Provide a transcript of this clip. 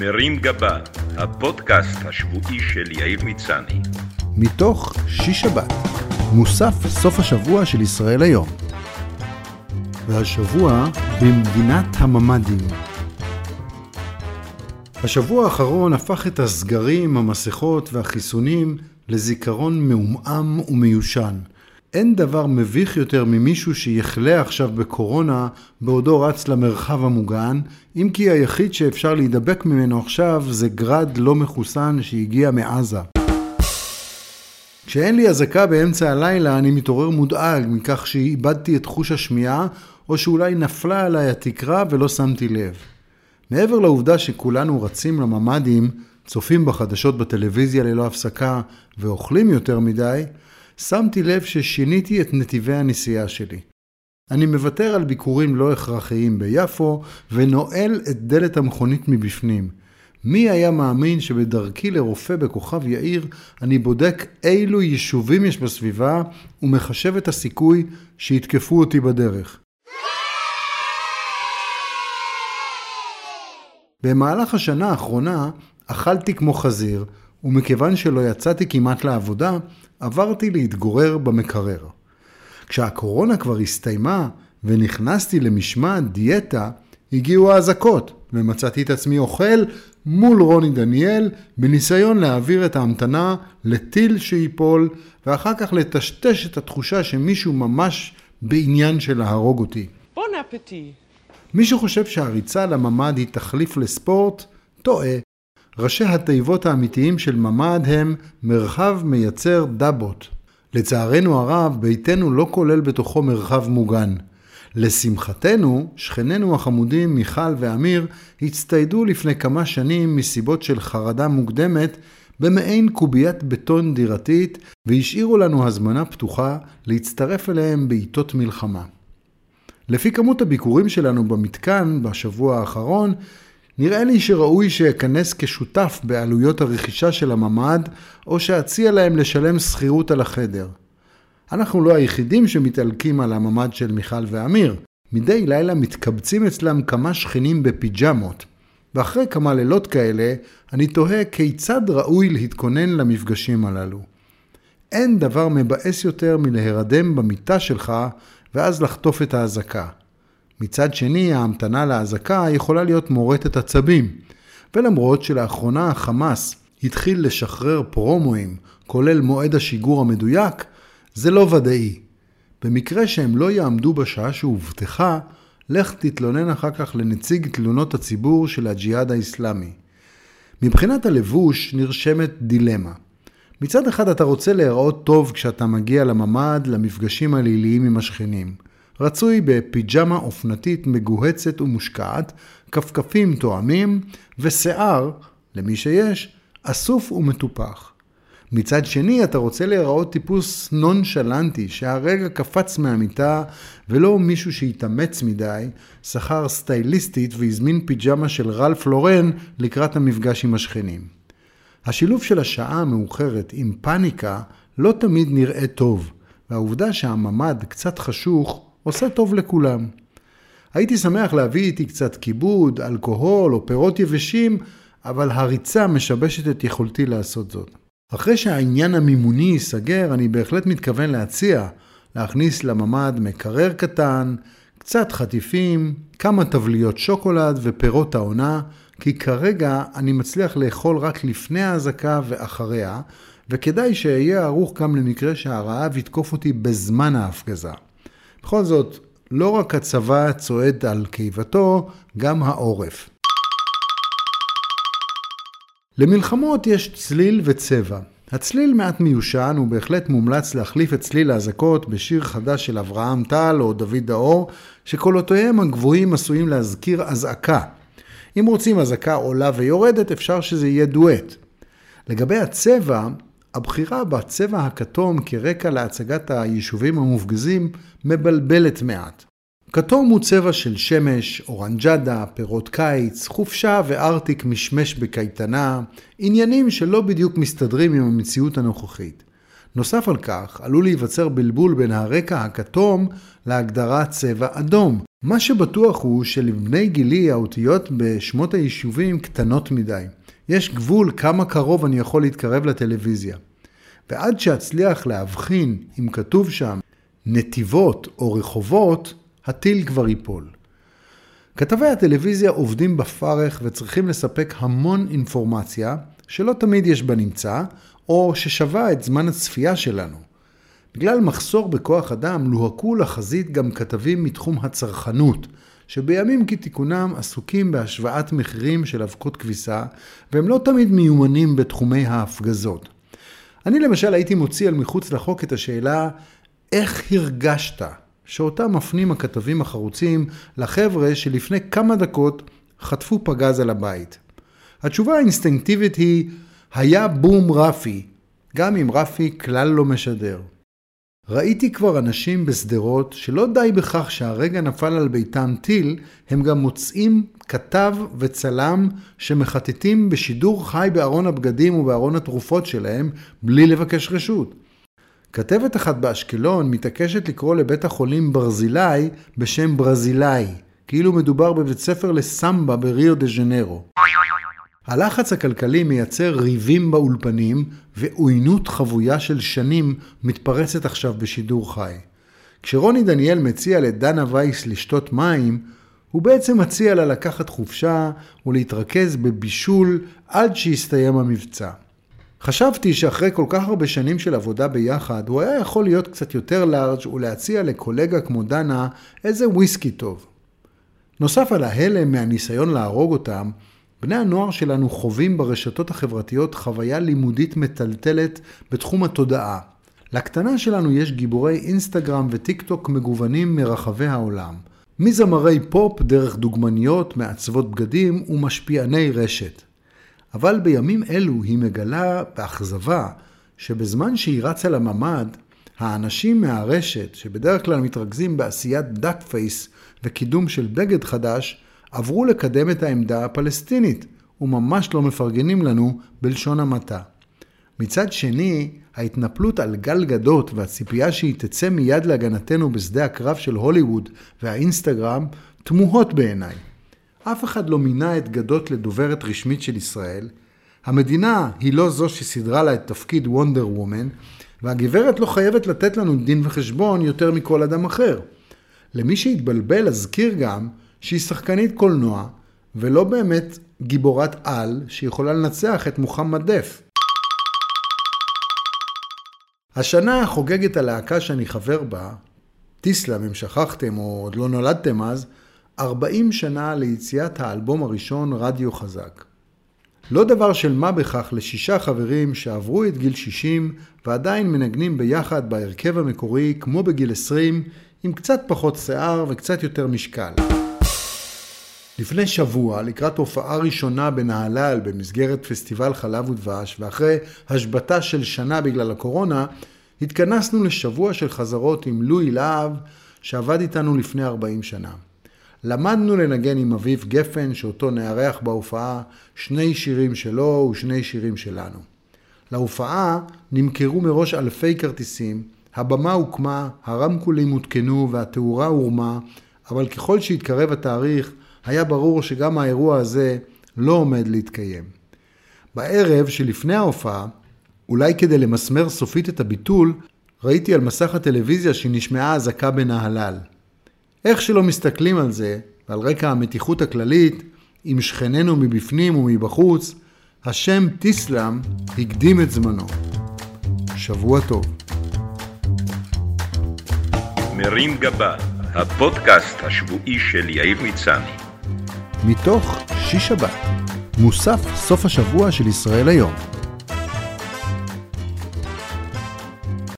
מרים גבה, הפודקאסט השבועי של יאיר מצני. מתוך שיש שבת, מוסף סוף השבוע של ישראל היום. והשבוע במדינת הממ"דים. השבוע האחרון הפך את הסגרים, המסכות והחיסונים לזיכרון מעומעם ומיושן. אין דבר מביך יותר ממישהו שיחלה עכשיו בקורונה בעודו רץ למרחב המוגן, אם כי היחיד שאפשר להידבק ממנו עכשיו זה גרד לא מחוסן שהגיע מעזה. כשאין לי אזעקה באמצע הלילה אני מתעורר מודאג מכך שאיבדתי את חוש השמיעה או שאולי נפלה עליי התקרה ולא שמתי לב. מעבר לעובדה שכולנו רצים לממ"דים, צופים בחדשות בטלוויזיה ללא הפסקה ואוכלים יותר מדי, שמתי לב ששיניתי את נתיבי הנסיעה שלי. אני מוותר על ביקורים לא הכרחיים ביפו ונועל את דלת המכונית מבפנים. מי היה מאמין שבדרכי לרופא בכוכב יאיר אני בודק אילו יישובים יש בסביבה ומחשב את הסיכוי שיתקפו אותי בדרך. במהלך השנה האחרונה אכלתי כמו חזיר, ומכיוון שלא יצאתי כמעט לעבודה, עברתי להתגורר במקרר. כשהקורונה כבר הסתיימה ונכנסתי למשמעת דיאטה, הגיעו האזעקות, ומצאתי את עצמי אוכל מול רוני דניאל, בניסיון להעביר את ההמתנה לטיל שיפול, ואחר כך לטשטש את התחושה שמישהו ממש בעניין של להרוג אותי. בון אפטי. מי שחושב שהריצה לממ"ד היא תחליף לספורט, טועה. ראשי התיבות האמיתיים של ממ"ד הם מרחב מייצר דבות. לצערנו הרב, ביתנו לא כולל בתוכו מרחב מוגן. לשמחתנו, שכנינו החמודים מיכל ואמיר הצטיידו לפני כמה שנים מסיבות של חרדה מוקדמת במעין קוביית בטון דירתית והשאירו לנו הזמנה פתוחה להצטרף אליהם בעיתות מלחמה. לפי כמות הביקורים שלנו במתקן בשבוע האחרון, נראה לי שראוי שאכנס כשותף בעלויות הרכישה של הממ"ד, או שאציע להם לשלם שכירות על החדר. אנחנו לא היחידים שמתעלקים על הממ"ד של מיכל ואמיר. מדי לילה מתקבצים אצלם כמה שכנים בפיג'מות. ואחרי כמה לילות כאלה, אני תוהה כיצד ראוי להתכונן למפגשים הללו. אין דבר מבאס יותר מלהירדם במיטה שלך ואז לחטוף את האזעקה. מצד שני, ההמתנה לאזעקה יכולה להיות מורטת עצבים. ולמרות שלאחרונה החמאס התחיל לשחרר פרומואים, כולל מועד השיגור המדויק, זה לא ודאי. במקרה שהם לא יעמדו בשעה שהובטחה, לך תתלונן אחר כך לנציג תלונות הציבור של הג'יהאד האיסלאמי. מבחינת הלבוש נרשמת דילמה. מצד אחד אתה רוצה להיראות טוב כשאתה מגיע לממ"ד, למפגשים הליליים עם השכנים. רצוי בפיג'מה אופנתית מגוהצת ומושקעת, כפכפים תואמים, ושיער, למי שיש, אסוף ומטופח. מצד שני, אתה רוצה להיראות טיפוס נונשלנטי, שהרגע קפץ מהמיטה, ולא מישהו שהתאמץ מדי, שכר סטייליסטית והזמין פיג'מה של רלף לורן לקראת המפגש עם השכנים. השילוב של השעה המאוחרת עם פאניקה לא תמיד נראה טוב, והעובדה שהממ"ד קצת חשוך עושה טוב לכולם. הייתי שמח להביא איתי קצת כיבוד, אלכוהול או פירות יבשים, אבל הריצה משבשת את יכולתי לעשות זאת. אחרי שהעניין המימוני ייסגר, אני בהחלט מתכוון להציע להכניס לממ"ד מקרר קטן, קצת חטיפים, כמה תבליות שוקולד ופירות העונה, כי כרגע אני מצליח לאכול רק לפני האזעקה ואחריה, וכדאי שאהיה ערוך גם למקרה שהרעב יתקוף אותי בזמן ההפגזה. בכל זאת, לא רק הצבא צועד על קיבתו, גם העורף. למלחמות יש צליל וצבע. הצליל מעט מיושן, הוא בהחלט מומלץ להחליף את צליל האזעקות בשיר חדש של אברהם טל או דוד דאור, שקולותיהם הגבוהים עשויים להזכיר אזעקה. אם רוצים אזעקה עולה ויורדת, אפשר שזה יהיה דואט. לגבי הצבע, הבחירה בצבע הכתום כרקע להצגת היישובים המופגזים מבלבלת מעט. כתום הוא צבע של שמש, אורנג'דה, פירות קיץ, חופשה וארטיק משמש בקייטנה, עניינים שלא בדיוק מסתדרים עם המציאות הנוכחית. נוסף על כך, עלול להיווצר בלבול בין הרקע הכתום להגדרת צבע אדום. מה שבטוח הוא שלבני גילי האותיות בשמות היישובים קטנות מדי. יש גבול כמה קרוב אני יכול להתקרב לטלוויזיה. ועד שאצליח להבחין אם כתוב שם נתיבות או רחובות, הטיל כבר ייפול. כתבי הטלוויזיה עובדים בפרך וצריכים לספק המון אינפורמציה שלא תמיד יש בנמצא, או ששווה את זמן הצפייה שלנו. בגלל מחסור בכוח אדם לוהקו לחזית גם כתבים מתחום הצרכנות, שבימים כתיקונם עסוקים בהשוואת מחירים של אבקות כביסה, והם לא תמיד מיומנים בתחומי ההפגזות. אני למשל הייתי מוציא על מחוץ לחוק את השאלה, איך הרגשת שאותם מפנים הכתבים החרוצים לחבר'ה שלפני כמה דקות חטפו פגז על הבית? התשובה האינסטינקטיבית היא, היה בום רפי, גם אם רפי כלל לא משדר. ראיתי כבר אנשים בשדרות שלא די בכך שהרגע נפל על ביתם טיל, הם גם מוצאים כתב וצלם שמחטטים בשידור חי בארון הבגדים ובארון התרופות שלהם בלי לבקש רשות. כתבת אחת באשקלון מתעקשת לקרוא לבית החולים ברזילי בשם ברזילאי, כאילו מדובר בבית ספר לסמבה בריו דה ז'נרו. הלחץ הכלכלי מייצר ריבים באולפנים ועוינות חבויה של שנים מתפרצת עכשיו בשידור חי. כשרוני דניאל מציע לדנה וייס לשתות מים, הוא בעצם מציע לה לקחת חופשה ולהתרכז בבישול עד שיסתיים המבצע. חשבתי שאחרי כל כך הרבה שנים של עבודה ביחד, הוא היה יכול להיות קצת יותר לארג' ולהציע לקולגה כמו דנה איזה וויסקי טוב. נוסף על ההלם מהניסיון להרוג אותם, בני הנוער שלנו חווים ברשתות החברתיות חוויה לימודית מטלטלת בתחום התודעה. לקטנה שלנו יש גיבורי אינסטגרם וטיק טוק מגוונים מרחבי העולם. מזמרי פופ דרך דוגמניות, מעצבות בגדים ומשפיעני רשת. אבל בימים אלו היא מגלה באכזבה שבזמן שהיא רצה לממ"ד, האנשים מהרשת, שבדרך כלל מתרכזים בעשיית duck face וקידום של בגד חדש, עברו לקדם את העמדה הפלסטינית, וממש לא מפרגנים לנו בלשון המעטה. מצד שני, ההתנפלות על גל גדות והציפייה שהיא תצא מיד להגנתנו בשדה הקרב של הוליווד והאינסטגרם תמוהות בעיניי. אף אחד לא מינה את גדות לדוברת רשמית של ישראל. המדינה היא לא זו שסידרה לה את תפקיד וונדר וומן, והגברת לא חייבת לתת לנו דין וחשבון יותר מכל אדם אחר. למי שהתבלבל אזכיר גם שהיא שחקנית קולנוע, ולא באמת גיבורת על שיכולה לנצח את מוחמד דף. השנה חוגגת הלהקה שאני חבר בה, טיסלאם, אם שכחתם או עוד לא נולדתם אז, 40 שנה ליציאת האלבום הראשון רדיו חזק. לא דבר של מה בכך לשישה חברים שעברו את גיל 60 ועדיין מנגנים ביחד בהרכב המקורי כמו בגיל 20 עם קצת פחות שיער וקצת יותר משקל. לפני שבוע, לקראת הופעה ראשונה בנהלל במסגרת פסטיבל חלב ודבש, ואחרי השבתה של שנה בגלל הקורונה, התכנסנו לשבוע של חזרות עם לואי להב, שעבד איתנו לפני 40 שנה. למדנו לנגן עם אביב גפן, שאותו נארח בהופעה, שני שירים שלו ושני שירים שלנו. להופעה נמכרו מראש אלפי כרטיסים, הבמה הוקמה, הרמקולים הותקנו והתאורה הורמה, אבל ככל שהתקרב התאריך, היה ברור שגם האירוע הזה לא עומד להתקיים. בערב שלפני ההופעה, אולי כדי למסמר סופית את הביטול, ראיתי על מסך הטלוויזיה שנשמעה אזעקה בנהלל. איך שלא מסתכלים על זה, ועל רקע המתיחות הכללית, עם שכנינו מבפנים ומבחוץ, השם טיסלאם הקדים את זמנו. שבוע טוב. מרים גבה, הפודקאסט השבועי של יאיר מצני. מתוך שיש שבת, מוסף סוף השבוע של ישראל היום.